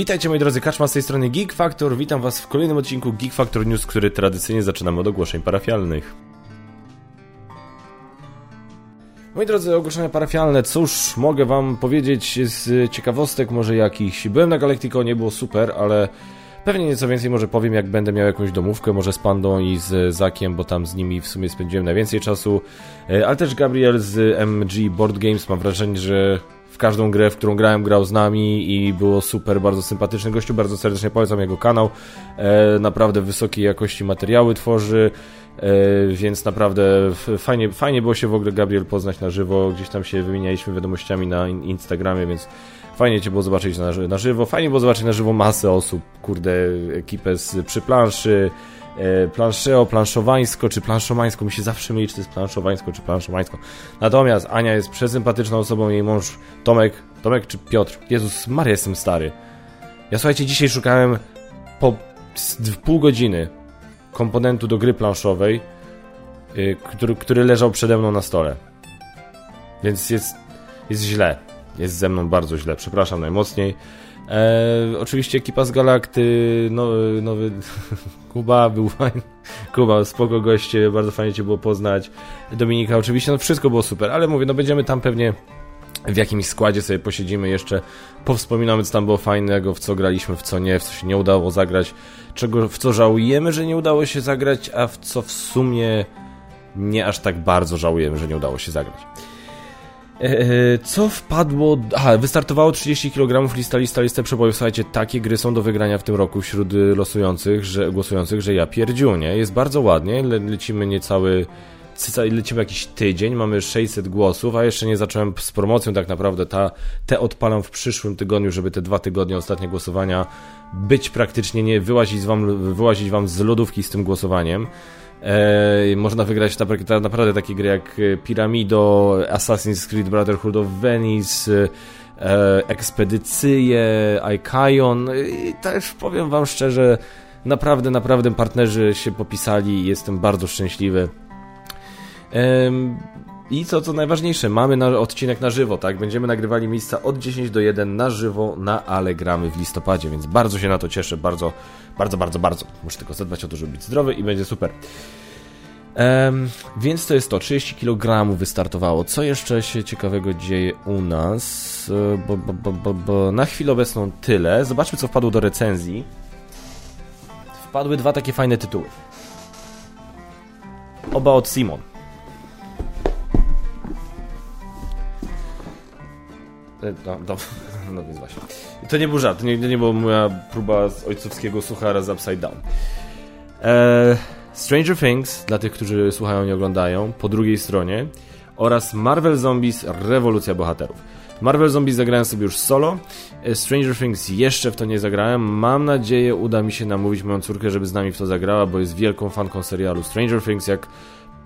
Witajcie moi drodzy, Kaczma z tej strony Geek Factor. Witam was w kolejnym odcinku Geek Factor News, który tradycyjnie zaczynamy od ogłoszeń parafialnych. Moi drodzy, ogłoszenia parafialne, cóż mogę wam powiedzieć z ciekawostek może jakichś. Byłem na Galacticonie, było super, ale pewnie nieco więcej może powiem, jak będę miał jakąś domówkę, może z Pandą i z Zakiem, bo tam z nimi w sumie spędziłem najwięcej czasu. E, ale też Gabriel z MG Board Games, mam wrażenie, że każdą grę, w którą grałem, grał z nami i było super, bardzo sympatyczny gościu, bardzo serdecznie polecam jego kanał. E, naprawdę wysokiej jakości materiały tworzy, e, więc naprawdę fajnie, fajnie było się w ogóle Gabriel poznać na żywo, gdzieś tam się wymienialiśmy wiadomościami na Instagramie, więc fajnie Cię było zobaczyć na, na żywo, fajnie było zobaczyć na żywo masę osób, kurde, ekipę z, przy planszy, E, planszeo, planszowańsko czy planszomańsko. Mi się zawsze myli, czy to jest planszowańsko czy planszomańsko. Natomiast Ania jest przesympatyczną osobą, jej mąż Tomek, Tomek czy Piotr. Jezus Maria, jestem stary. Ja słuchajcie, dzisiaj szukałem po pół godziny komponentu do gry planszowej, yy, który, który leżał przede mną na stole. Więc jest, jest źle. Jest ze mną bardzo źle. Przepraszam najmocniej. E, oczywiście ekipa z Galakty, no, nowy Kuba był fajny. Kuba, spoko goście, bardzo fajnie Cię było poznać. Dominika, oczywiście, no wszystko było super, ale mówię, no będziemy tam pewnie w jakimś składzie sobie posiedzimy jeszcze, powspominamy co tam było fajnego, w co graliśmy, w co nie, w co się nie udało zagrać, czego, w co żałujemy, że nie udało się zagrać, a w co w sumie nie aż tak bardzo żałujemy, że nie udało się zagrać. E, co wpadło... Aha, wystartowało 30 kg lista, lista, lista przebojów. Słuchajcie, takie gry są do wygrania w tym roku wśród losujących, że, głosujących, że ja pierdziu, nie? Jest bardzo ładnie, Le, lecimy niecały... Lecimy jakiś tydzień, mamy 600 głosów, a jeszcze nie zacząłem z promocją tak naprawdę. Ta, te odpalam w przyszłym tygodniu, żeby te dwa tygodnie ostatnie głosowania być praktycznie nie wyłazić wam, wyłazić wam z lodówki z tym głosowaniem. E, można wygrać ta, naprawdę takie gry jak e, Pyramido, Assassin's Creed Brotherhood of Venice, e, Ekspedycje, Icaion. I też powiem wam szczerze, naprawdę, naprawdę partnerzy się popisali i jestem bardzo szczęśliwy. I co, co najważniejsze, mamy na, odcinek na żywo, tak? Będziemy nagrywali miejsca od 10 do 1 na żywo na Allegramy w listopadzie, więc bardzo się na to cieszę, bardzo, bardzo, bardzo, bardzo. Muszę tylko zadbać o to, żeby być zdrowy i będzie super. Um, więc to jest to, 30 kg wystartowało. Co jeszcze się ciekawego dzieje u nas? E, bo, bo, bo, bo na chwilę obecną tyle. Zobaczmy, co wpadło do recenzji. Wpadły dwa takie fajne tytuły. Oba od Simon. No, no, no więc właśnie. To nie był żart, nie, nie była moja próba z ojcowskiego suchara z Upside Down. Eee, Stranger Things, dla tych, którzy słuchają i oglądają, po drugiej stronie oraz Marvel Zombies Rewolucja Bohaterów. Marvel Zombies zagrałem sobie już solo, e, Stranger Things jeszcze w to nie zagrałem. Mam nadzieję uda mi się namówić moją córkę, żeby z nami w to zagrała, bo jest wielką fanką serialu Stranger Things, jak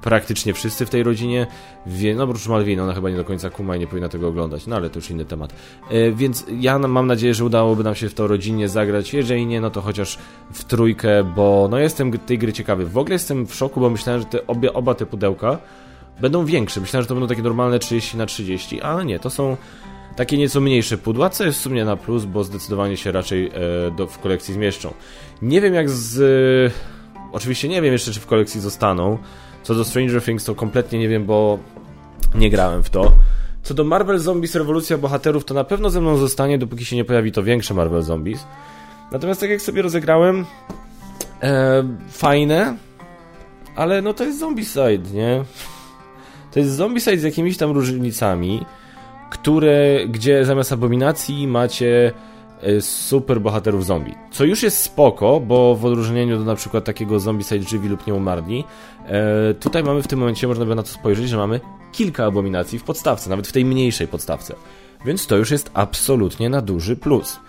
praktycznie wszyscy w tej rodzinie, wie, no oprócz Malwiny, ona chyba nie do końca kuma i nie powinna tego oglądać, no ale to już inny temat. E, więc ja mam nadzieję, że udałoby nam się w to rodzinnie zagrać, jeżeli nie, no to chociaż w trójkę, bo no jestem tej gry ciekawy. W ogóle jestem w szoku, bo myślałem, że te obie, oba te pudełka będą większe. Myślałem, że to będą takie normalne 30 na 30, ale nie, to są takie nieco mniejsze pudła, co jest w sumie na plus, bo zdecydowanie się raczej e, do, w kolekcji zmieszczą. Nie wiem jak z... E, oczywiście nie wiem jeszcze, czy w kolekcji zostaną, co do Stranger Things to kompletnie nie wiem, bo nie grałem w to. Co do Marvel Zombies Rewolucja Bohaterów, to na pewno ze mną zostanie, dopóki się nie pojawi to większe Marvel Zombies. Natomiast tak jak sobie rozegrałem, e, fajne, ale no to jest Zombicide, nie? To jest Zombicide z jakimiś tam różnicami, które, gdzie zamiast abominacji macie super bohaterów zombie. Co już jest spoko, bo w odróżnieniu do na przykład takiego Zombicide żywi lub nieumarli, e, tutaj mamy w tym momencie, można by na to spojrzeć, że mamy kilka abominacji w podstawce, nawet w tej mniejszej podstawce. Więc to już jest absolutnie na duży plus.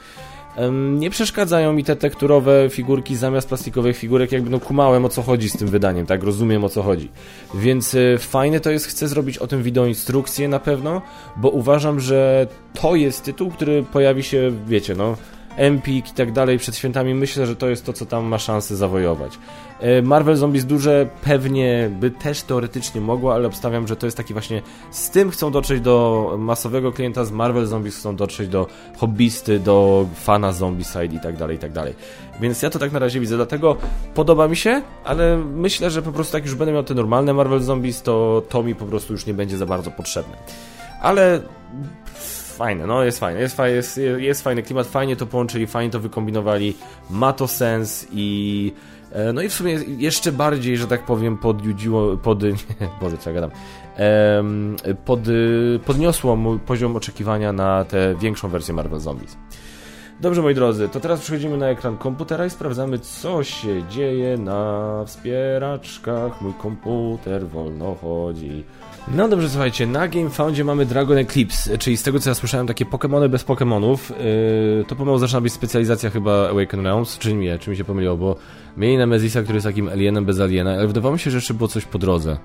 Nie przeszkadzają mi te tekturowe figurki zamiast plastikowych figurek, jakby no kumałem o co chodzi z tym wydaniem, tak, rozumiem o co chodzi. Więc e, fajne to jest, chcę zrobić o tym wideo instrukcję na pewno, bo uważam, że to jest tytuł, który pojawi się, wiecie, no, Empik i tak dalej przed świętami, myślę, że to jest to, co tam ma szansę zawojować. E, Marvel Zombies duże pewnie by też teoretycznie mogło, ale obstawiam, że to jest taki właśnie z tym chcą dotrzeć do masowego klienta, z Marvel Zombies chcą dotrzeć do hobbysty, do fana Zombicide i tak dalej, i tak dalej. Więc ja to tak na razie widzę, dlatego podoba mi się, ale myślę, że po prostu jak już będę miał te normalne Marvel Zombies, to to mi po prostu już nie będzie za bardzo potrzebne. Ale fajne, no jest fajne, jest, fajne, jest, jest fajny klimat, fajnie to połączyli, fajnie to wykombinowali, ma to sens i e, no i w sumie jeszcze bardziej, że tak powiem, podjudziło, pod, nie, Boże, co ja gadam, pod, podniosło mój poziom oczekiwania na tę większą wersję Marvel Zombies. Dobrze, moi drodzy, to teraz przechodzimy na ekran komputera i sprawdzamy, co się dzieje na wspieraczkach. Mój komputer wolno chodzi. No dobrze, słuchajcie, na GameFoundzie mamy Dragon Eclipse, czyli z tego co ja słyszałem, takie Pokémony bez Pokémonów. Yy, to pomału zaczyna być specjalizacja chyba Awaken Realms, czy nie, czy mi się pomyliło, bo mieli Nemezisa, który jest takim alienem bez aliena, ale wydawało mi się, że jeszcze było coś po drodze.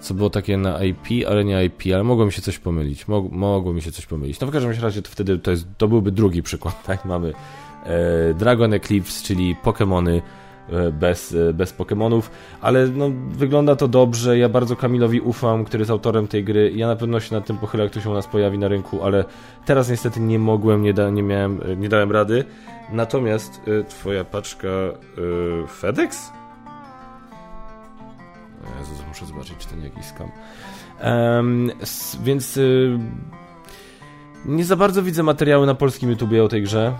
Co było takie na IP, ale nie IP, ale mogło mi się coś pomylić. Mog, mogło mi się coś pomylić. No w każdym razie to wtedy to, jest, to byłby drugi przykład, tak? Mamy e, Dragon Eclipse, czyli Pokémony bez, e, bez Pokémonów, ale no, wygląda to dobrze. Ja bardzo Kamilowi ufam, który jest autorem tej gry. Ja na pewno się nad tym pochylę, jak to się u nas pojawi na rynku, ale teraz niestety nie mogłem, nie, da, nie, miałem, e, nie dałem rady. Natomiast y, twoja paczka y, FedEx? Jezus, muszę zobaczyć, czy to nie jakiś skam. Um, więc y, nie za bardzo widzę materiały na polskim YouTubie o tej grze.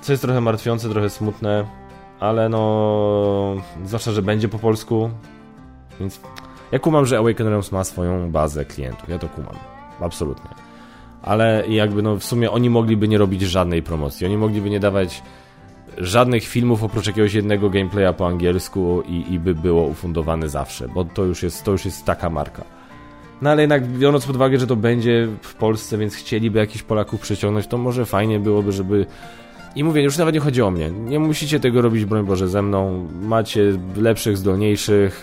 Co jest trochę martwiące, trochę smutne ale no, zwłaszcza, że będzie po polsku, więc ja kumam, że Awaken Realms ma swoją bazę klientów, ja to kumam, absolutnie. Ale jakby no w sumie oni mogliby nie robić żadnej promocji, oni mogliby nie dawać żadnych filmów oprócz jakiegoś jednego gameplaya po angielsku i, i by było ufundowane zawsze, bo to już jest, to już jest taka marka. No ale jednak biorąc pod uwagę, że to będzie w Polsce, więc chcieliby jakichś Polaków przyciągnąć, to może fajnie byłoby, żeby i mówię, już nawet nie chodzi o mnie. Nie musicie tego robić, broń Boże, ze mną. Macie lepszych, zdolniejszych,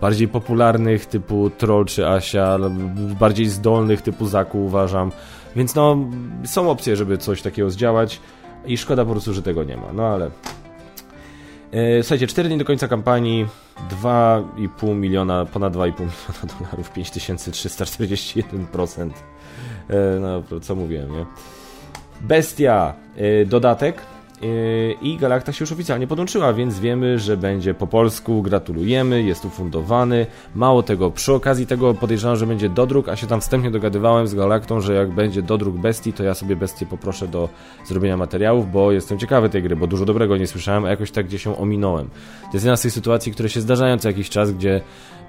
bardziej popularnych typu Troll czy Asia, bardziej zdolnych typu Zaku uważam. Więc no, są opcje, żeby coś takiego zdziałać i szkoda po prostu, że tego nie ma. No ale... E, słuchajcie, 4 dni do końca kampanii, 2,5 miliona, ponad 2,5 miliona dolarów, 5341%. E, no, co mówiłem, nie? Bestia, y, dodatek y, i Galakta się już oficjalnie podłączyła, więc wiemy, że będzie po polsku. Gratulujemy, jest ufundowany. Mało tego, przy okazji tego podejrzewam, że będzie dodruk, a się tam wstępnie dogadywałem z Galaktą, że jak będzie dodruk Bestii, to ja sobie Bestię poproszę do zrobienia materiałów, bo jestem ciekawy tej gry, bo dużo dobrego nie słyszałem, a jakoś tak gdzieś się ominąłem. To jest jedna z tych sytuacji, które się zdarzają co jakiś czas, gdzie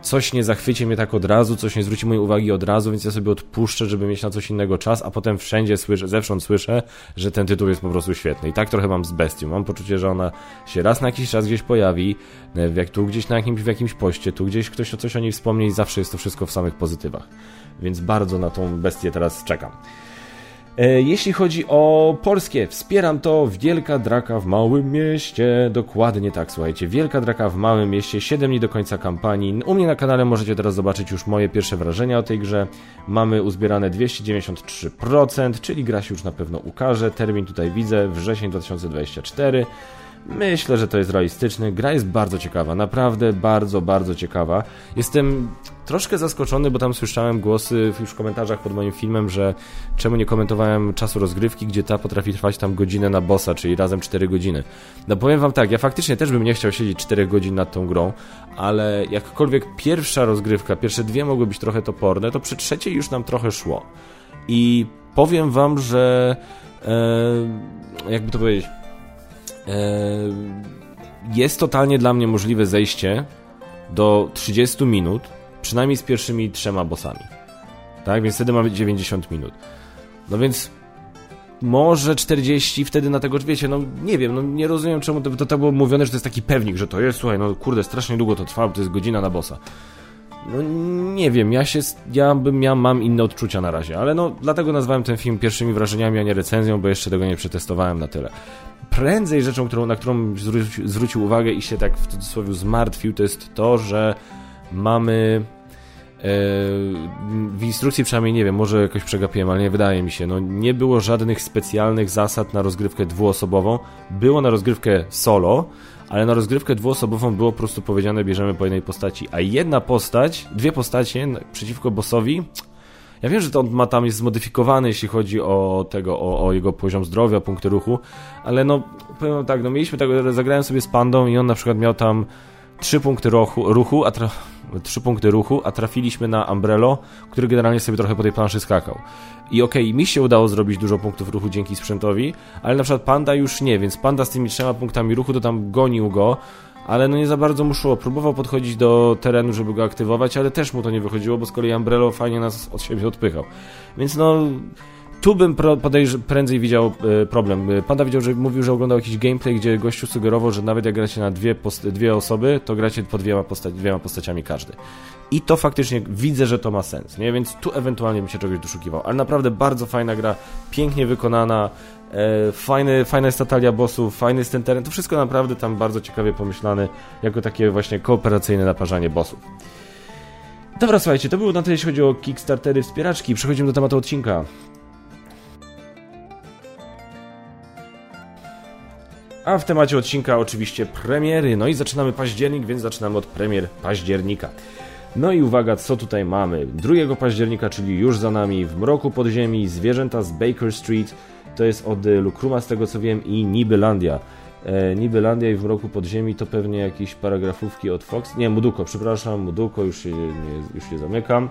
coś nie zachwyci mnie tak od razu, coś nie zwróci mojej uwagi od razu, więc ja sobie odpuszczę, żeby mieć na coś innego czas, a potem wszędzie słyszę, zewsząd słyszę, że ten tytuł jest po prostu świetny. I tak trochę mam z Bestią. Mam poczucie, że ona się raz na jakiś czas gdzieś pojawi, e, jak tu gdzieś na jakimś, w jakimś poście, tu gdzieś ktoś o coś o niej wspomni i zawsze jest to wszystko w samych pozytywach. Więc bardzo na tą bestię teraz czekam. E, jeśli chodzi o polskie, wspieram to Wielka Draka w Małym Mieście. Dokładnie tak, słuchajcie. Wielka Draka w Małym Mieście, 7 dni do końca kampanii. U mnie na kanale możecie teraz zobaczyć już moje pierwsze wrażenia o tej grze. Mamy uzbierane 293%, czyli gra się już na pewno ukaże. Termin tutaj widzę, wrzesień 2024. Myślę, że to jest realistyczny. Gra jest bardzo ciekawa, naprawdę bardzo, bardzo ciekawa. Jestem troszkę zaskoczony, bo tam słyszałem głosy już w komentarzach pod moim filmem, że czemu nie komentowałem czasu rozgrywki, gdzie ta potrafi trwać tam godzinę na bossa, czyli razem 4 godziny. No powiem wam tak, ja faktycznie też bym nie chciał siedzieć 4 godzin nad tą grą, ale jakkolwiek pierwsza rozgrywka, pierwsze dwie mogły być trochę toporne, to przy trzeciej już nam trochę szło. I powiem wam, że e, jakby to powiedzieć jest totalnie dla mnie możliwe zejście do 30 minut, przynajmniej z pierwszymi trzema bossami. Tak, więc wtedy mamy 90 minut. No więc może 40 wtedy na tego, wiecie, no nie wiem, no nie rozumiem czemu to, to, to było mówione, że to jest taki pewnik, że to jest, słuchaj, no kurde, strasznie długo to trwa, bo to jest godzina na bossa. No nie wiem, ja się, ja bym, ja mam inne odczucia na razie, ale no dlatego nazwałem ten film pierwszymi wrażeniami, a nie recenzją, bo jeszcze tego nie przetestowałem na tyle. Prędzej rzeczą, którą, na którą zwrócił, zwrócił uwagę i się tak w cudzysłowie zmartwił, to jest to, że mamy w instrukcji przynajmniej nie wiem, może jakoś przegapiłem, ale nie wydaje mi się. No, nie było żadnych specjalnych zasad na rozgrywkę dwuosobową. Było na rozgrywkę solo, ale na rozgrywkę dwuosobową było po prostu powiedziane, bierzemy po jednej postaci. A jedna postać, dwie postacie przeciwko bossowi. Ja wiem, że to on ma tam jest zmodyfikowany, jeśli chodzi o tego, o, o, jego poziom zdrowia, punkty ruchu, ale no, powiem tak, no mieliśmy tego, zagrałem sobie z Pandą i on na przykład miał tam trzy punkty ruchu, ruchu a tra... trzy punkty ruchu, a trafiliśmy na Umbrello, który generalnie sobie trochę po tej planszy skakał. I okej, okay, mi się udało zrobić dużo punktów ruchu dzięki sprzętowi, ale na przykład Panda już nie, więc Panda z tymi trzema punktami ruchu to tam gonił go, ale no nie za bardzo mu szło. Próbował podchodzić do terenu, żeby go aktywować, ale też mu to nie wychodziło, bo z kolei Umbrello fajnie nas od siebie odpychał. Więc no tu bym prędzej widział e, problem. E, Panda widział, że mówił, że oglądał jakiś gameplay, gdzie gościu sugerował, że nawet jak gracie na dwie, dwie osoby, to gracie po dwiema, posta dwiema postaciami każdy. I to faktycznie widzę, że to ma sens, nie? Więc tu ewentualnie bym się czegoś doszukiwał. Ale naprawdę bardzo fajna gra, pięknie wykonana, e, fajny, fajna jest ta talia bossów, fajny jest ten teren. To wszystko naprawdę tam bardzo ciekawie pomyślane, jako takie właśnie kooperacyjne naparzanie bossów. Dobra, słuchajcie, to było na tyle, jeśli chodzi o Kickstartery wspieraczki. Przechodzimy do tematu odcinka. A w temacie odcinka oczywiście premiery. No i zaczynamy październik, więc zaczynamy od premier października. No i uwaga, co tutaj mamy? 2 października, czyli już za nami, w Mroku Podziemi, Zwierzęta z Baker Street, to jest od Lukruma z tego co wiem i Nibylandia. E, Nibylandia i w Mroku Podziemi to pewnie jakieś paragrafówki od Fox, nie, Muduko, przepraszam, Muduko, już się nie, już się zamykam,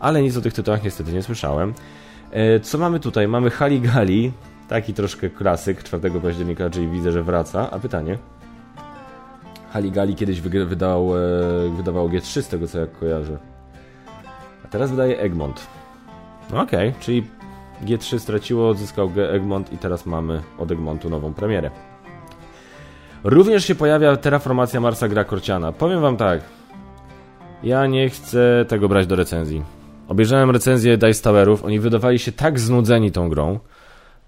ale nic o tych tytułach niestety nie słyszałem. E, co mamy tutaj? Mamy Haligali, Taki troszkę klasyk 4 października, czyli widzę, że wraca. A pytanie? Haligali kiedyś wydał, e, wydawał G3 z tego co jak kojarzę. A teraz wydaje Egmont. Okej, okay, czyli G3 straciło, odzyskał Egmont i teraz mamy od Egmontu nową premierę. Również się pojawia Terraformacja Marsa gra Korciana. Powiem wam tak. Ja nie chcę tego brać do recenzji. Obejrzałem recenzję Dice Towerów, oni wydawali się tak znudzeni tą grą,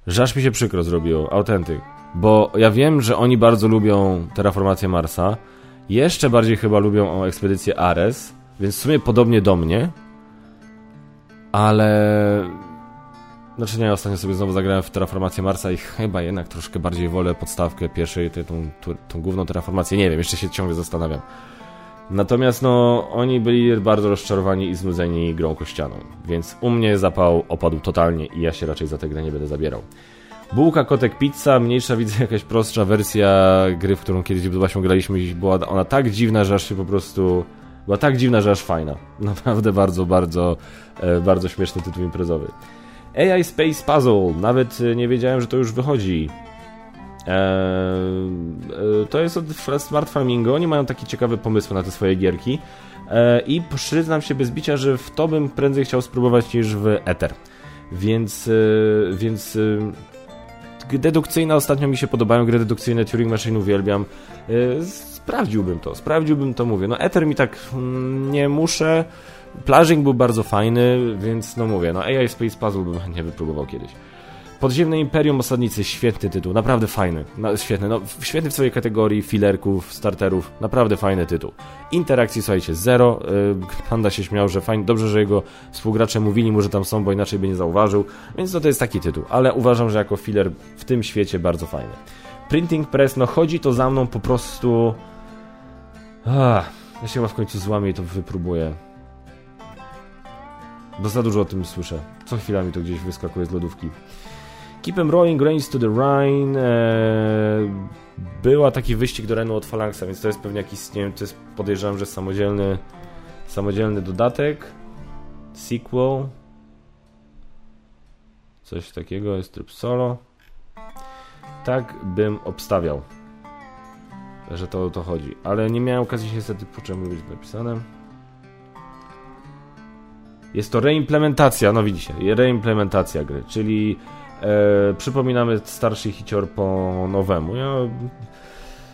że aż mi się przykro zrobiło, autentyk. Bo ja wiem, że oni bardzo lubią terraformację Marsa, jeszcze bardziej chyba lubią ekspedycję Ares, więc w sumie podobnie do mnie, ale... Znaczy nie, ostatnio sobie znowu zagrałem w Terraformację Marsa i chyba jednak troszkę bardziej wolę podstawkę pierwszej, tą, tą główną terraformację. Nie wiem, jeszcze się ciągle zastanawiam. Natomiast no, oni byli bardzo rozczarowani i znudzeni grą kościaną, więc u mnie zapał opadł totalnie i ja się raczej za tę grę nie będę zabierał. Bułka, kotek, pizza, mniejsza widzę jakaś prostsza wersja gry, w którą kiedyś właśnie graliśmy i była ona tak dziwna, że aż się po prostu... Była tak dziwna, że aż fajna. Naprawdę bardzo, bardzo, e, bardzo śmieszny tytuł imprezowy. AI Space Puzzle, nawet nie wiedziałem, że to już wychodzi. Eee, to jest od Smart Farmingo. Oni mają takie ciekawe pomysły na te swoje gierki. Eee, I przyznam się bez bicia, że w to bym prędzej chciał spróbować niż w Ether. Więc, e, więc e, dedukcyjne ostatnio mi się podobają, gry dedukcyjne Turing Machine uwielbiam. E, sprawdziłbym to, sprawdziłbym to, mówię. No Ether mi tak mm, nie muszę. Plażing był bardzo fajny, więc no mówię, no AI Space Puzzle bym chętnie wypróbował kiedyś. Podziemne Imperium Osadnicy, świetny tytuł, naprawdę fajny, no, świetny, no, świetny w swojej kategorii filerków, starterów, naprawdę fajny tytuł. Interakcji, słuchajcie, zero, yy, Panda się śmiał, że fajnie, dobrze, że jego współgracze mówili mu, że tam są, bo inaczej by nie zauważył, więc no to jest taki tytuł, ale uważam, że jako filer w tym świecie bardzo fajny. Printing Press, no chodzi to za mną po prostu... Ach, ja się chyba w końcu złamię i to wypróbuję. Bo za dużo o tym słyszę. Co chwila mi to gdzieś wyskakuje z lodówki. Keep em rolling, Rains to the Rhine. Eee, była taki wyścig do Renu od Phalanxa, więc to jest pewnie jakiś, nie wiem, to jest podejrzewam, że samodzielny, samodzielny dodatek. Sequel. Coś takiego, jest tryb solo. Tak bym obstawiał, że to o to chodzi. Ale nie miałem okazji się niestety, po czemu być napisane. Jest to reimplementacja, no widzicie, reimplementacja gry, czyli E, przypominamy starszy hicior po nowemu. Ja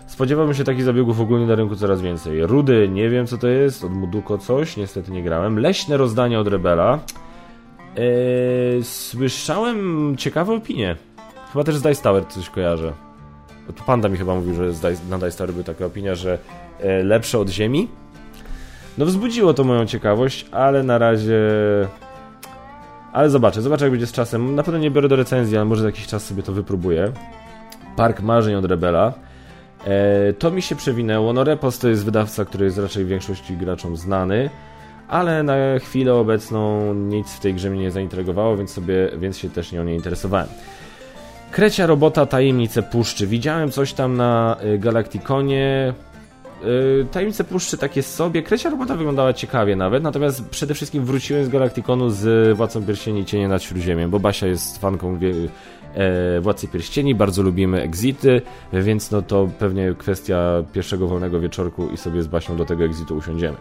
spodziewałbym się takich zabiegów ogólnie na rynku coraz więcej. Rudy, nie wiem co to jest, od Muduko coś, niestety nie grałem. Leśne rozdanie od Rebela. E, słyszałem ciekawe opinie. Chyba też z Dice Tower coś kojarzę. Tu Panda mi chyba mówił, że na Dice Tower była taka opinia, że e, lepsze od Ziemi. No wzbudziło to moją ciekawość, ale na razie... Ale zobaczę, zobaczę jak będzie z czasem. Na pewno nie biorę do recenzji, ale może za jakiś czas sobie to wypróbuję. Park Marzeń od Rebela. E, to mi się przewinęło. No Repos to jest wydawca, który jest raczej większości graczom znany, ale na chwilę obecną nic w tej grze mnie nie zaintrygowało, więc sobie, więc się też nią nie interesowałem. Krecia robota Tajemnice Puszczy. Widziałem coś tam na y, Galaktykonie. Y, Tajemnice Puszczy takie sobie. Krecia robota wyglądała ciekawie nawet, natomiast przede wszystkim wróciłem z Galaktykonu z Władcą Pierścieni Cienie nad Śródziemiem, bo Basia jest fanką e, Władcy Pierścieni, bardzo lubimy exity, więc no to pewnie kwestia pierwszego wolnego wieczorku i sobie z Basią do tego exitu usiądziemy.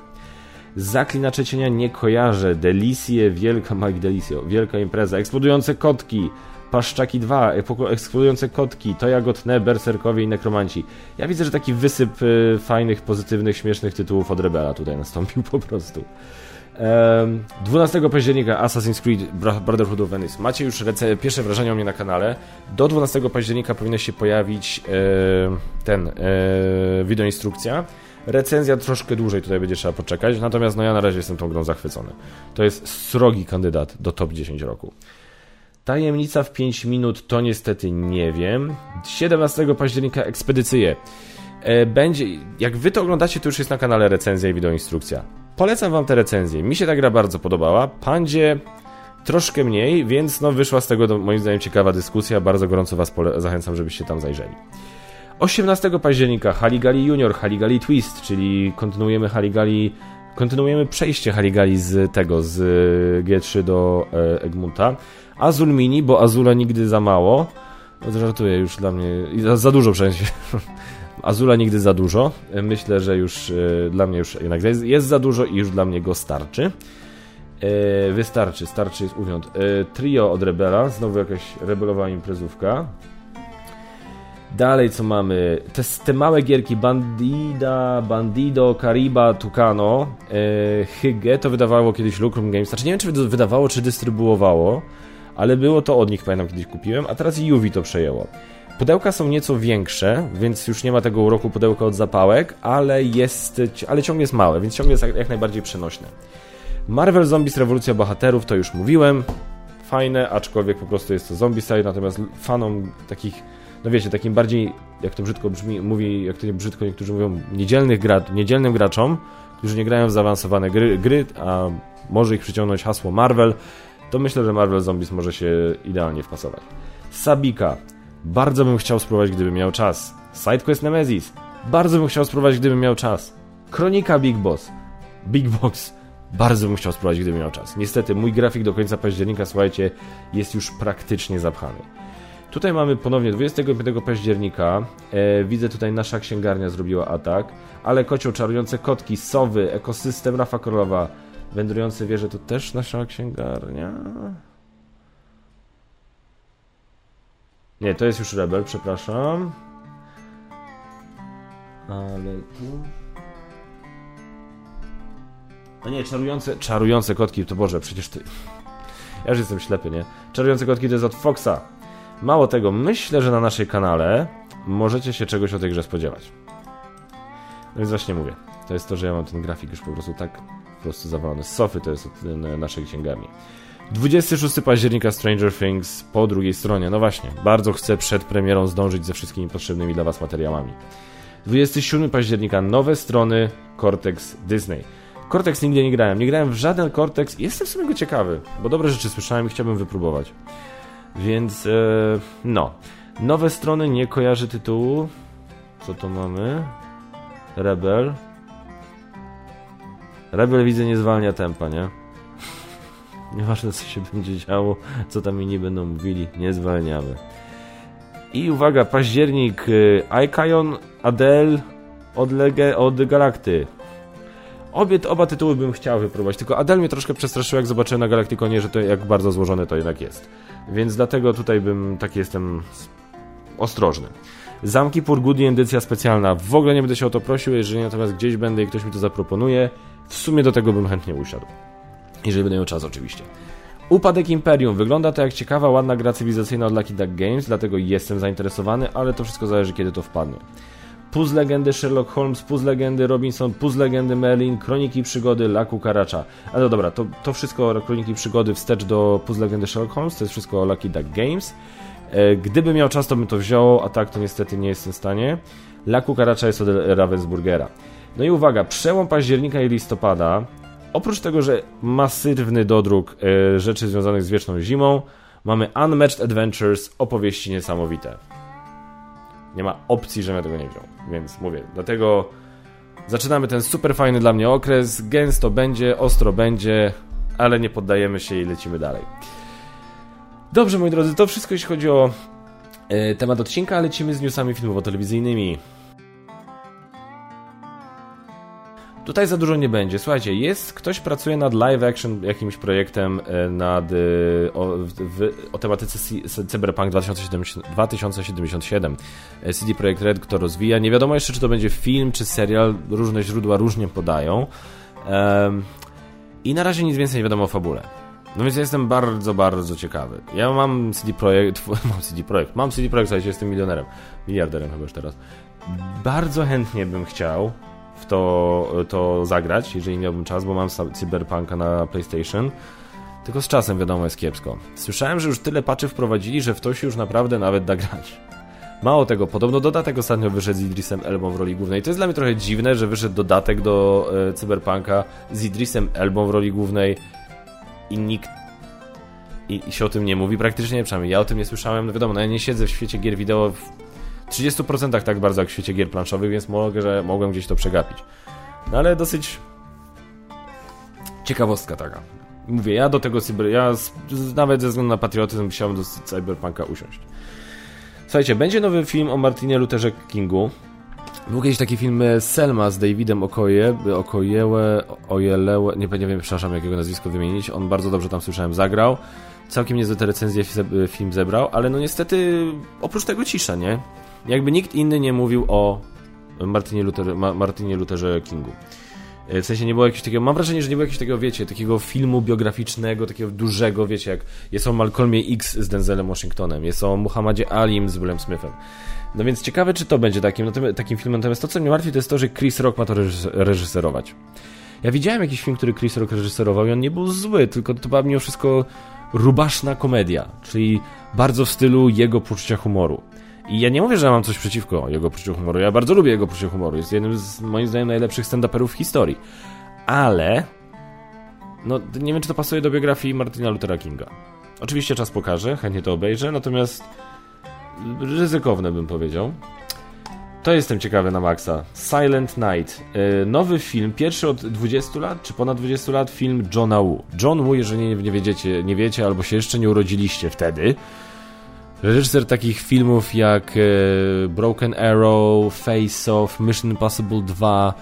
Zaklinacze cienia nie kojarzę. Delicie, wielka Mike Delicio, wielka impreza, eksplodujące kotki, Paszczaki 2, eksplodujące kotki, to jagotne, berserkowie i nekromanci. Ja widzę, że taki wysyp y, fajnych, pozytywnych, śmiesznych tytułów od Rebela tutaj nastąpił po prostu. 12 października Assassin's Creed Brotherhood of Venice. Macie już pierwsze wrażenia o mnie na kanale. Do 12 października powinna się pojawić ten wideoinstrukcja. Recenzja troszkę dłużej tutaj będzie trzeba poczekać, natomiast no ja na razie jestem tą grą zachwycony. To jest srogi kandydat do top 10 roku. Tajemnica w 5 minut to niestety nie wiem. 17 października ekspedycyje. E, będzie, jak wy to oglądacie, to już jest na kanale recenzja i wideoinstrukcja. Polecam wam te recenzje. Mi się ta gra bardzo podobała. Pandzie troszkę mniej, więc no wyszła z tego moim zdaniem ciekawa dyskusja. Bardzo gorąco was zachęcam, żebyście tam zajrzeli. 18 października Haligali Junior, Haligali Twist, czyli kontynuujemy Haligali, kontynuujemy przejście Haligali z tego, z G3 do e, Egmunta. Azul Mini, bo Azula nigdy za mało. No, żartuję już dla mnie, za, za dużo przecież. Azula nigdy za dużo. Myślę, że już e, dla mnie już jednak jest, jest, za dużo i już dla mnie go starczy. E, wystarczy, starczy jest uwiąd. E, trio od Rebela, znowu jakaś rebelowa imprezówka. Dalej co mamy? Te, te małe gierki Bandida, Bandido, Kariba, Tucano, e, Hygge to wydawało kiedyś Lucrum Games. Znaczy nie wiem czy wydawało, czy dystrybuowało, ale było to od nich, pamiętam kiedyś kupiłem, a teraz Yuvi to przejęło. Pudełka są nieco większe, więc już nie ma tego uroku pudełka od zapałek, ale jest, ale ciągle jest małe, więc ciągle jest jak, jak najbardziej przenośne. Marvel Zombies Rewolucja Bohaterów to już mówiłem, fajne, aczkolwiek po prostu jest to zombicide, natomiast fanom takich, no wiecie, takim bardziej, jak to brzydko brzmi, mówi, jak to nie brzydko niektórzy mówią, niedzielnych gra, niedzielnym graczom, którzy nie grają w zaawansowane gry, gry, a może ich przyciągnąć hasło Marvel, to myślę, że Marvel Zombies może się idealnie wpasować. Sabika. Bardzo bym chciał spróbować, gdybym miał czas. SideQuest Nemesis. Bardzo bym chciał spróbować, gdybym miał czas. Kronika Big Boss. Big Box. Bardzo bym chciał spróbować, gdybym miał czas. Niestety, mój grafik do końca października, słuchajcie, jest już praktycznie zapchany. Tutaj mamy ponownie 25 października. E, widzę tutaj nasza księgarnia zrobiła atak, ale kocioł, czarujące kotki, sowy, ekosystem Rafa Królowa, wędrujące wieże to też nasza księgarnia. Nie, to jest już Rebel, przepraszam. Ale tu... No nie, czarujące, czarujące kotki, to Boże, przecież ty... Ja już jestem ślepy, nie? Czarujące kotki to jest od Foxa. Mało tego, myślę, że na naszej kanale możecie się czegoś o tej grze spodziewać. No więc właśnie mówię. To jest to, że ja mam ten grafik już po prostu tak prostu zawalony z sofy, to jest naszej księgarni. 26 października Stranger Things po drugiej stronie. No właśnie, bardzo chcę przed premierą zdążyć ze wszystkimi potrzebnymi dla Was materiałami. 27 października nowe strony Cortex Disney. Cortex nigdy nie grałem. Nie grałem w żaden Cortex jestem w sumie go ciekawy, bo dobre rzeczy słyszałem i chciałbym wypróbować. Więc, e, no. Nowe strony nie kojarzy tytułu. Co to mamy? Rebel. Rebel widzę nie zwalnia tempa, nie? Nieważne co się będzie działo, co tam inni będą mówili, nie zwalniamy. I uwaga, październik, y, Icon, Adele od, Lege, od Galakty. Obie, oba tytuły bym chciał wypróbować, tylko Adele mnie troszkę przestraszył, jak zobaczyłem na Galaktykonie, że to jak bardzo złożone to jednak jest. Więc dlatego tutaj bym, taki jestem ostrożny. Zamki Purgudi edycja specjalna. W ogóle nie będę się o to prosił, jeżeli natomiast gdzieś będę i ktoś mi to zaproponuje, w sumie do tego bym chętnie usiadł. Jeżeli będę miał czas oczywiście. Upadek Imperium. Wygląda to jak ciekawa, ładna gra cywilizacyjna od Lucky Duck Games, dlatego jestem zainteresowany, ale to wszystko zależy kiedy to wpadnie. Puz legendy Sherlock Holmes, Puz legendy Robinson, Puz legendy Merlin, Kroniki przygody Laku Karacza. Ale no dobra, to, to wszystko Kroniki przygody wstecz do Puz legendy Sherlock Holmes, to jest wszystko Lucky Duck Games. E, gdyby miał czas, to bym to wziął, a tak to niestety nie jestem w stanie. Laku Karacza jest od Ravensburgera. No i uwaga, przełom października i listopada, oprócz tego, że masywny dodruk e, rzeczy związanych z wieczną zimą, mamy Unmatched Adventures, opowieści niesamowite. Nie ma opcji, żebym ja tego nie wziął, więc mówię, dlatego zaczynamy ten super fajny dla mnie okres, gęsto będzie, ostro będzie, ale nie poddajemy się i lecimy dalej. Dobrze, moi drodzy, to wszystko jeśli chodzi o e, temat odcinka, lecimy z newsami filmowo-telewizyjnymi. Tutaj za dużo nie będzie. Słuchajcie, jest, ktoś pracuje nad live action jakimś projektem e, nad, e, o, w, o tematyce Cyberpunk 2077. E, CD Projekt Red, kto rozwija. Nie wiadomo jeszcze, czy to będzie film, czy serial. Różne źródła różnie podają. I na razie nic więcej nie wiadomo o fabule. No więc ja jestem bardzo, bardzo ciekawy. Ja mam CD Projekt, mam CD Projekt, mam CD Projekt, słuchajcie, jestem milionerem, miliarderem chyba już teraz. Bardzo chętnie bym chciał w to, to zagrać, jeżeli miałbym czas, bo mam Cyberpunka na PlayStation. Tylko z czasem wiadomo jest kiepsko. Słyszałem, że już tyle patchy wprowadzili, że w to się już naprawdę nawet da grać. Mało tego, podobno dodatek ostatnio wyszedł z Idrisem Elbą w roli głównej. To jest dla mnie trochę dziwne, że wyszedł dodatek do e, Cyberpunka z Idrisem Elbą w roli głównej i nikt i, i, się o tym nie mówi praktycznie, przynajmniej ja o tym nie słyszałem. No wiadomo, no ja nie siedzę w świecie gier wideo w 30% tak bardzo jak w świecie gier planszowych, więc mogę, że mogłem gdzieś to przegapić. No ale dosyć ciekawostka taka. Mówię, ja do tego cyber... Ja z, nawet ze względu na patriotyzm chciałbym do Cyberpunka usiąść. Słuchajcie, będzie nowy film o Martinie Lutherze Kingu. Był kiedyś taki film e, Selma z Davidem Okoje, Okojełe, Ojelełe, nie, nie wiem, przepraszam, jakiego nazwisko wymienić. On bardzo dobrze tam słyszałem, zagrał. Całkiem niezłe te recenzje film zebrał, ale no niestety oprócz tego cisza, nie? Jakby nikt inny nie mówił o Martinie, Luther, Ma, Martinie Lutherze Kingu. E, w sensie nie było jakiegoś takiego, mam wrażenie, że nie było jakiegoś takiego, wiecie, takiego filmu biograficznego, takiego dużego, wiecie, jak jest o Malcolmie X z Denzelem Washingtonem, jest o Muhammadzie Alim z Willem Smithem. No więc ciekawe, czy to będzie takim, takim filmem. Natomiast to, co mnie martwi, to jest to, że Chris Rock ma to reżyserować. Ja widziałem jakiś film, który Chris Rock reżyserował i on nie był zły, tylko to była mimo wszystko rubaszna komedia, czyli bardzo w stylu jego poczucia humoru. I ja nie mówię, że mam coś przeciwko jego poczuciu humoru. Ja bardzo lubię jego poczucie humoru. Jest jednym z moim zdaniem najlepszych stand-uperów w historii. Ale no nie wiem, czy to pasuje do biografii Martina Luthera Kinga. Oczywiście czas pokaże, chętnie to obejrzę, natomiast ryzykowne bym powiedział. To jestem ciekawy na maksa. Silent Night. Yy, nowy film, pierwszy od 20 lat, czy ponad 20 lat, film Johna Woo. John Woo, jeżeli nie, wiedziecie, nie wiecie, albo się jeszcze nie urodziliście wtedy, reżyser takich filmów jak e, Broken Arrow, Face Off, Mission Impossible 2.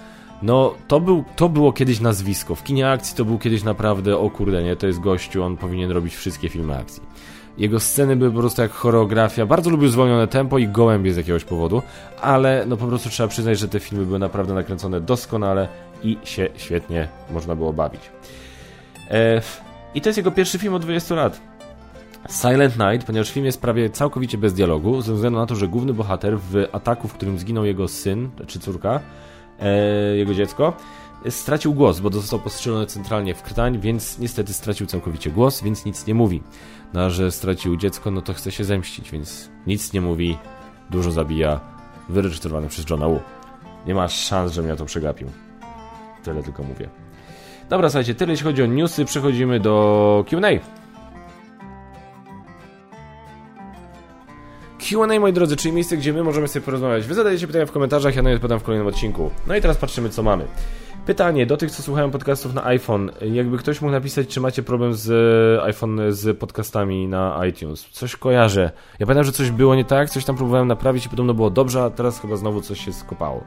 No, to, był, to było kiedyś nazwisko. W kinie akcji to był kiedyś naprawdę, o kurde, nie, to jest gościu, on powinien robić wszystkie filmy akcji. Jego sceny były po prostu jak choreografia. Bardzo lubił zwolnione tempo i gołębie z jakiegoś powodu, ale no po prostu trzeba przyznać, że te filmy były naprawdę nakręcone doskonale i się świetnie można było bawić. E, I to jest jego pierwszy film od 20 lat. Silent Night, ponieważ film jest prawie całkowicie bez dialogu, ze względu na to, że główny bohater w ataku, w którym zginął jego syn, czy córka, e, jego dziecko, stracił głos, bo został postrzelony centralnie w krtań, więc niestety stracił całkowicie głos, więc nic nie mówi. No a że stracił dziecko, no to chce się zemścić, więc nic nie mówi, dużo zabija, wyreżyserowany przez Johna Woo. Nie ma szans, żebym ja to przegapił. Tyle tylko mówię. Dobra, słuchajcie, tyle jeśli chodzi o newsy, przechodzimy do Q&A. Q&A, moi drodzy, czyli miejsce, gdzie my możemy sobie porozmawiać. Wy zadajecie pytania w komentarzach, ja na nie odpowiadam w kolejnym odcinku. No i teraz patrzymy, co mamy. Pytanie do tych, co słuchają podcastów na iPhone. Jakby ktoś mógł napisać, czy macie problem z e, iPhone, z podcastami na iTunes. Coś kojarzę. Ja pamiętam, że coś było nie tak, coś tam próbowałem naprawić i podobno było dobrze, a teraz chyba znowu coś się skopało.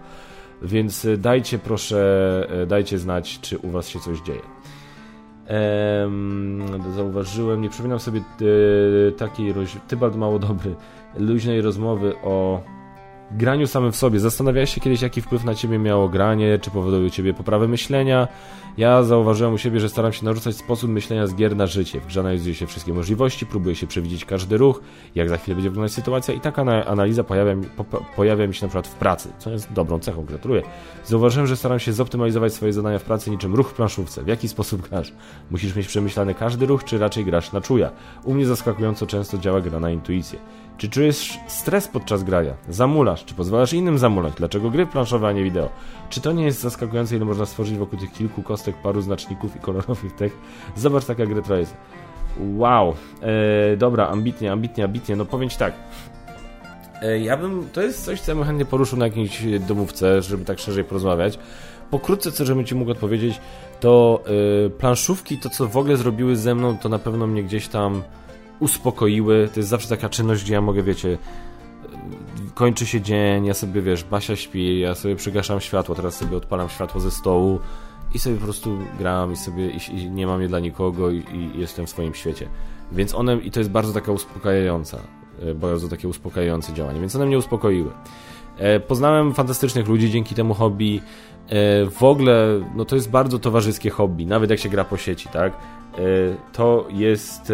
Więc e, dajcie proszę, e, dajcie znać, czy u was się coś dzieje. Ehm, zauważyłem, nie przypominam sobie takiej, Tybalt mało dobry, luźnej rozmowy o graniu samym w sobie. Zastanawiałeś się kiedyś, jaki wpływ na ciebie miało granie, czy powoduje ciebie poprawę myślenia? Ja zauważyłem u siebie, że staram się narzucać sposób myślenia z gier na życie. W grze analizuje się wszystkie możliwości, próbuje się przewidzieć każdy ruch, jak za chwilę będzie wyglądać sytuacja i taka analiza pojawia, mi, po, pojawia mi się na przykład w pracy, co jest dobrą cechą, gratuluję. Zauważyłem, że staram się zoptymalizować swoje zadania w pracy niczym ruch w planszówce. W jaki sposób grasz? Musisz mieć przemyślany każdy ruch, czy raczej grasz na czuja? U mnie zaskakująco często działa gra na intuicję. Czy czujesz stres podczas grania? Zamulasz? Czy pozwalasz innym zamulać? Dlaczego gry planszowe, a nie wideo? Czy to nie jest zaskakujące, ile można stworzyć wokół tych kilku kostek, paru znaczników i kolorowych tych? Zobacz, taka gra to jest. Wow. Eee, dobra, ambitnie, ambitnie, ambitnie. No powiem ci tak. Eee, ja bym... To jest coś, co ja bym chętnie poruszył na jakiejś domówce, żeby tak szerzej porozmawiać. Pokrótce, co żebym ci mógł odpowiedzieć, to yy, planszówki, to co w ogóle zrobiły ze mną, to na pewno mnie gdzieś tam uspokoiły. To jest zawsze taka czynność, gdzie ja mogę, wiecie, kończy się dzień, ja sobie, wiesz, Basia śpi, ja sobie przygaszam światło, teraz sobie odpalam światło ze stołu i sobie po prostu gram i sobie i, i nie mam je dla nikogo i, i, jestem w swoim świecie. Więc one, i to jest bardzo taka uspokajająca, e, bardzo takie uspokajające działanie, więc one mnie uspokoiły. E, poznałem fantastycznych ludzi dzięki temu hobby. E, w ogóle, no to jest bardzo towarzyskie hobby, nawet jak się gra po sieci, tak? To jest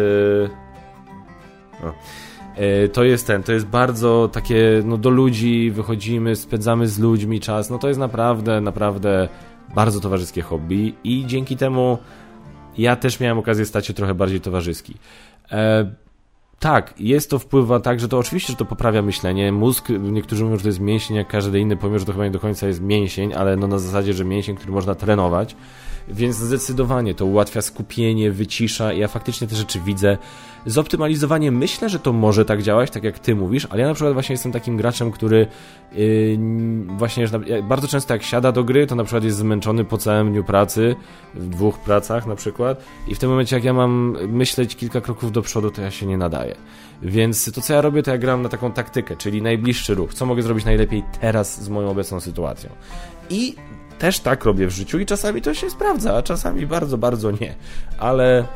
E, to jest ten, to jest bardzo takie, no do ludzi wychodzimy, spędzamy z ludźmi czas, no to jest naprawdę, naprawdę bardzo towarzyskie hobby i dzięki temu ja też miałem okazję stać się trochę bardziej towarzyski. E, tak, jest to wpływa tak, że to oczywiście, że to poprawia myślenie. Mózg, niektórzy mówią, że to jest mięsień, jak każdy inny powie, że to chyba nie do końca jest mięsień, ale no na zasadzie, że mięsień, który można trenować. Więc zdecydowanie to ułatwia skupienie, wycisza. Ja faktycznie te rzeczy widzę. Zoptymalizowanie myślę, że to może tak działać, tak jak ty mówisz, ale ja na przykład właśnie jestem takim graczem, który yy, właśnie bardzo często jak siada do gry, to na przykład jest zmęczony po całym dniu pracy, w dwóch pracach na przykład i w tym momencie jak ja mam myśleć kilka kroków do przodu, to ja się nie nadaję. Więc to co ja robię, to ja gram na taką taktykę, czyli najbliższy ruch. Co mogę zrobić najlepiej teraz z moją obecną sytuacją. I też tak robię w życiu i czasami to się sprawdza, a czasami bardzo, bardzo nie. Ale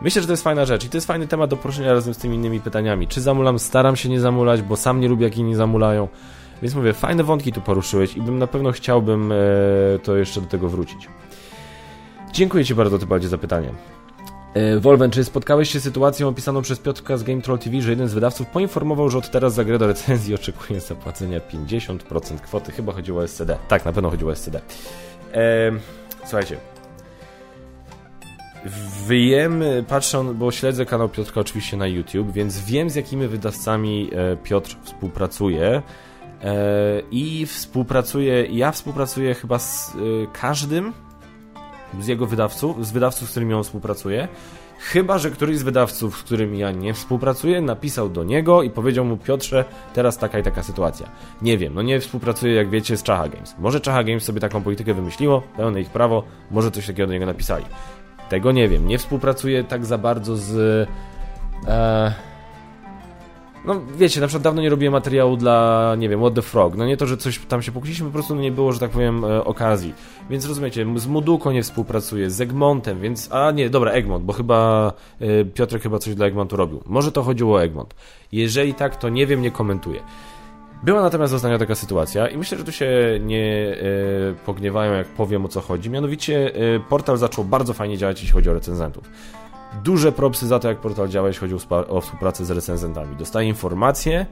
myślę, że to jest fajna rzecz i to jest fajny temat do poruszenia razem z tymi innymi pytaniami. Czy zamulam? Staram się nie zamulać, bo sam nie lubię, jak inni zamulają. Więc mówię, fajne wątki tu poruszyłeś i bym na pewno chciałbym e, to jeszcze do tego wrócić. Dziękuję Ci bardzo, Tybaldzie, za pytanie. E, Wolven, czy spotkałeś się z sytuacją opisaną przez Piotrka z Game Troll TV, że jeden z wydawców poinformował, że od teraz za grę do recenzji oczekuje zapłacenia 50% kwoty? Chyba chodziło o SCD. Tak, na pewno chodziło o SCD. Eee, słuchajcie. Wiem, patrzę, bo śledzę kanał Piotrka oczywiście na YouTube, więc wiem z jakimi wydawcami e, Piotr współpracuje. E, I współpracuje, ja współpracuję chyba z każdym, z jego wydawców, z wydawców, z którymi on współpracuje. Chyba, że któryś z wydawców, z którymi ja nie współpracuję, napisał do niego i powiedział mu, Piotrze, teraz taka i taka sytuacja. Nie wiem, no nie współpracuję, jak wiecie, z Czacha Games. Może Czacha Games sobie taką politykę wymyśliło, pełne ich prawo, może coś takiego do niego napisali. Tego nie wiem. Nie współpracuję tak za bardzo z... E, no wiecie, na przykład dawno nie robiłem materiału dla, nie wiem, What the Frog. No nie to, że coś tam się pokłóciliśmy, po prostu nie było, że tak powiem, e, okazji. Więc rozumiecie, z Moduko nie współpracuję, z Egmontem, więc... A nie, dobra, Egmont, bo chyba e, Piotrek chyba coś dla Egmontu robił. Może to chodziło o Egmont. Jeżeli tak, to nie wiem, nie komentuję. Była natomiast ostatnio taka sytuacja i myślę, że tu się nie e, pogniewają, jak powiem o co chodzi. Mianowicie e, portal zaczął bardzo fajnie działać, jeśli chodzi o recenzentów. Duże propsy za to, jak portal działa, jeśli chodzi o współpracę z recenzentami. Dostaję informacje,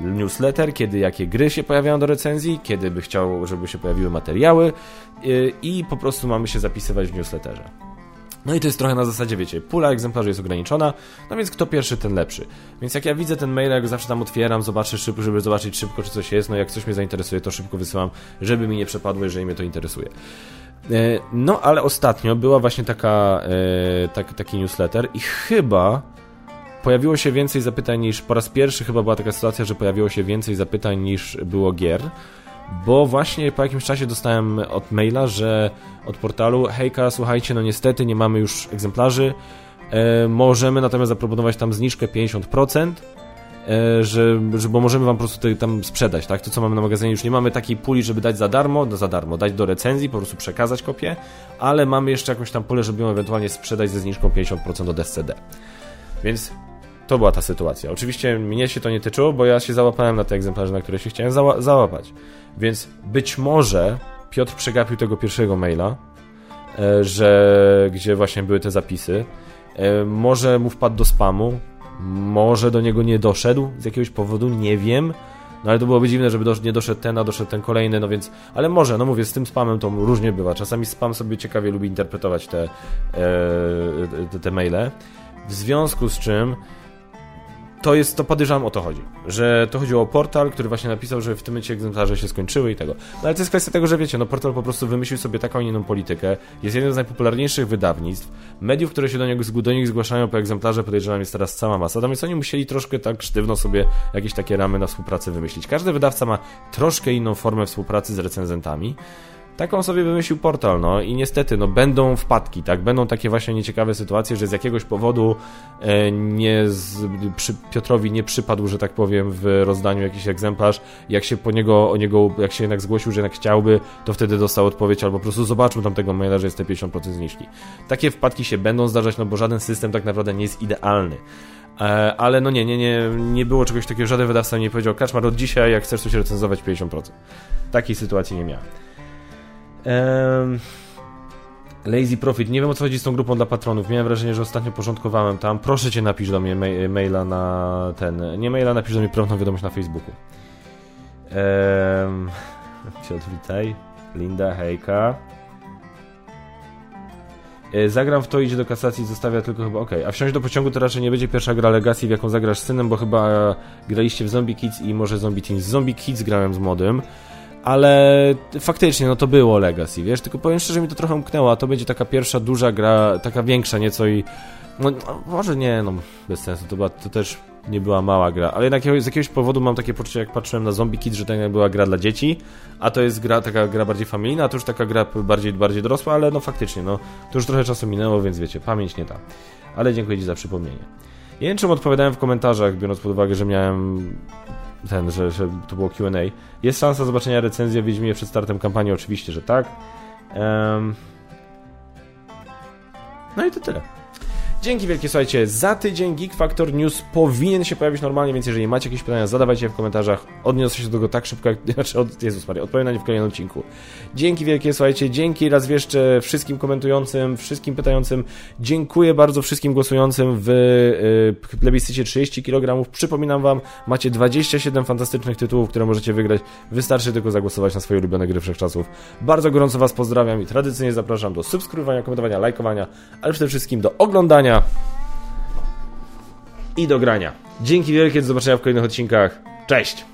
newsletter, kiedy jakie gry się pojawiają do recenzji, kiedy by chciał, żeby się pojawiły materiały y, i po prostu mamy się zapisywać w newsletterze. No i to jest trochę na zasadzie, wiecie, pula egzemplarzy jest ograniczona, no więc kto pierwszy, ten lepszy. Więc jak ja widzę ten mail, jak zawsze tam otwieram, zobaczę szybko, żeby zobaczyć szybko, czy coś jest, no jak coś mnie zainteresuje, to szybko wysyłam, żeby mi nie przepadło, jeżeli mnie to interesuje. E, no, ale ostatnio była właśnie taka, e, tak, taki newsletter i chyba pojawiło się więcej zapytań niż po raz pierwszy chyba była taka sytuacja, że pojawiło się więcej zapytań niż było gier. Bo właśnie po jakimś czasie dostałem od maila, że od portalu hejka, słuchajcie, no niestety nie mamy już egzemplarzy, e, możemy natomiast zaproponować tam zniżkę 50%, E, że, że bo możemy wam po prostu tam sprzedać, tak? To co mamy na magazynie, już nie mamy takiej puli, żeby dać za darmo, no za darmo, dać do recenzji, po prostu przekazać kopię, ale mamy jeszcze jakąś tam pulę, żeby ją ewentualnie sprzedać ze zniżką 50% od SCD. Więc To była ta sytuacja. Oczywiście mnie się to nie tyczyło, bo ja się załapałem na te egzemplarze, na które się chciałem zała załapać. Więc być może Piotr przegapił tego pierwszego maila, e, że gdzie właśnie były te zapisy. E, może mu wpadł do spamu, może do niego nie doszedł z jakiegoś powodu, nie wiem. No ale to byłoby dziwne, żeby do, nie doszedł ten, a doszedł ten kolejny, no więc... Ale może, no mówię, z tym spamem to różnie bywa. Czasami spam sobie ciekawie lubi interpretować te, e, te, te maile. W związku z czym to jest, to podejrzewam o to chodzi, że to chodziło o portal, który właśnie napisał, że w tym momencie egzemplarze się skończyły i tego. No ale to jest kwestia tego, że wiecie, no portal po prostu wymyślił sobie taką inną politykę, jest jednym z najpopularniejszych wydawnictw, mediów, które się do, niego, do nich zgłaszają po egzemplarze, podejrzewam jest teraz cała masa, więc oni musieli troszkę tak sztywno sobie jakieś takie ramy na współpracę wymyślić. Każdy wydawca ma troszkę inną formę współpracy z recenzentami, Taką sobie wymyślił portal, no i niestety, no będą wpadki, tak? Będą takie właśnie nieciekawe sytuacje, że z jakiegoś powodu e, nie z, przy, Piotrowi nie przypadł, że tak powiem, w rozdaniu jakiś egzemplarz. Jak się po niego, o niego, jak się jednak zgłosił, że jednak chciałby, to wtedy dostał odpowiedź, albo po prostu zobaczył tam tego maila, że jest te 50% zniżki. Takie wpadki się będą zdarzać, no bo żaden system tak naprawdę nie jest idealny. E, ale no nie, nie, nie, nie było czegoś takiego, żaden wydawca nie powiedział, Kaczmar, od dzisiaj, jak chcesz coś recenzować, 50%. Takiej sytuacji nie miałem. Um, Lazy Profit. Nie wiem o co chodzi z tą grupą dla patronów. Miałem wrażenie, że ostatnio porządkowałem tam. Proszę cię napisz do mnie maila na ten. Nie maila, napisz do mnie prywatną wiadomość na Facebooku. Um, Piotr, witaj. Linda, hejka. E, zagram w to, idzie do kasacji, zostawia tylko chyba. Ok, a wsiąść do pociągu to raczej nie będzie pierwsza gra Legacy, w jaką zagrasz z synem, bo chyba graliście w Zombie Kids i może Zombie Teens. Zombie Kids grałem z modem ale faktycznie, no to było Legacy, wiesz, tylko powiem szczerze, mi to trochę umknęło, a to będzie taka pierwsza duża gra, taka większa nieco i no, no może nie, no bez sensu, to, była, to też nie była mała gra, ale jednak z jakiegoś powodu mam takie poczucie, jak patrzyłem na Zombie Kids, że to była gra dla dzieci, a to jest gra, taka gra bardziej familijna, a to już taka gra bardziej, bardziej dorosła, ale no faktycznie, no to już trochę czasu minęło, więc wiecie, pamięć nie ta. Ale dziękuję Ci za przypomnienie. Nie wiem, czym odpowiadałem w komentarzach, biorąc pod uwagę, że miałem ten, że, że to było QA. Jest szansa zobaczenia recenzji o Wiedźminie przed startem kampanii? Oczywiście, że tak. Um... No i to tyle. Dzięki wielkie, słuchajcie, za tydzień Geek Factor News powinien się pojawić normalnie, więc jeżeli macie jakieś pytania, zadawajcie je w komentarzach. Odniosę się do tego tak szybko, jak... Znaczy, od... Jezus Maria, odpowiem na nie w kolejnym odcinku. Dzięki wielkie, słuchajcie, dzięki raz jeszcze wszystkim komentującym, wszystkim pytającym. Dziękuję bardzo wszystkim głosującym w yy, plebiscycie 30 kg. Przypominam wam, macie 27 fantastycznych tytułów, które możecie wygrać. Wystarczy tylko zagłosować na swoje ulubione gry wszechczasów. Bardzo gorąco was pozdrawiam i tradycyjnie zapraszam do subskrybowania, komentowania, lajkowania, ale przede wszystkim do oglądania i do grania. Dzięki wielkie, do zobaczenia w kolejnych odcinkach. Cześć!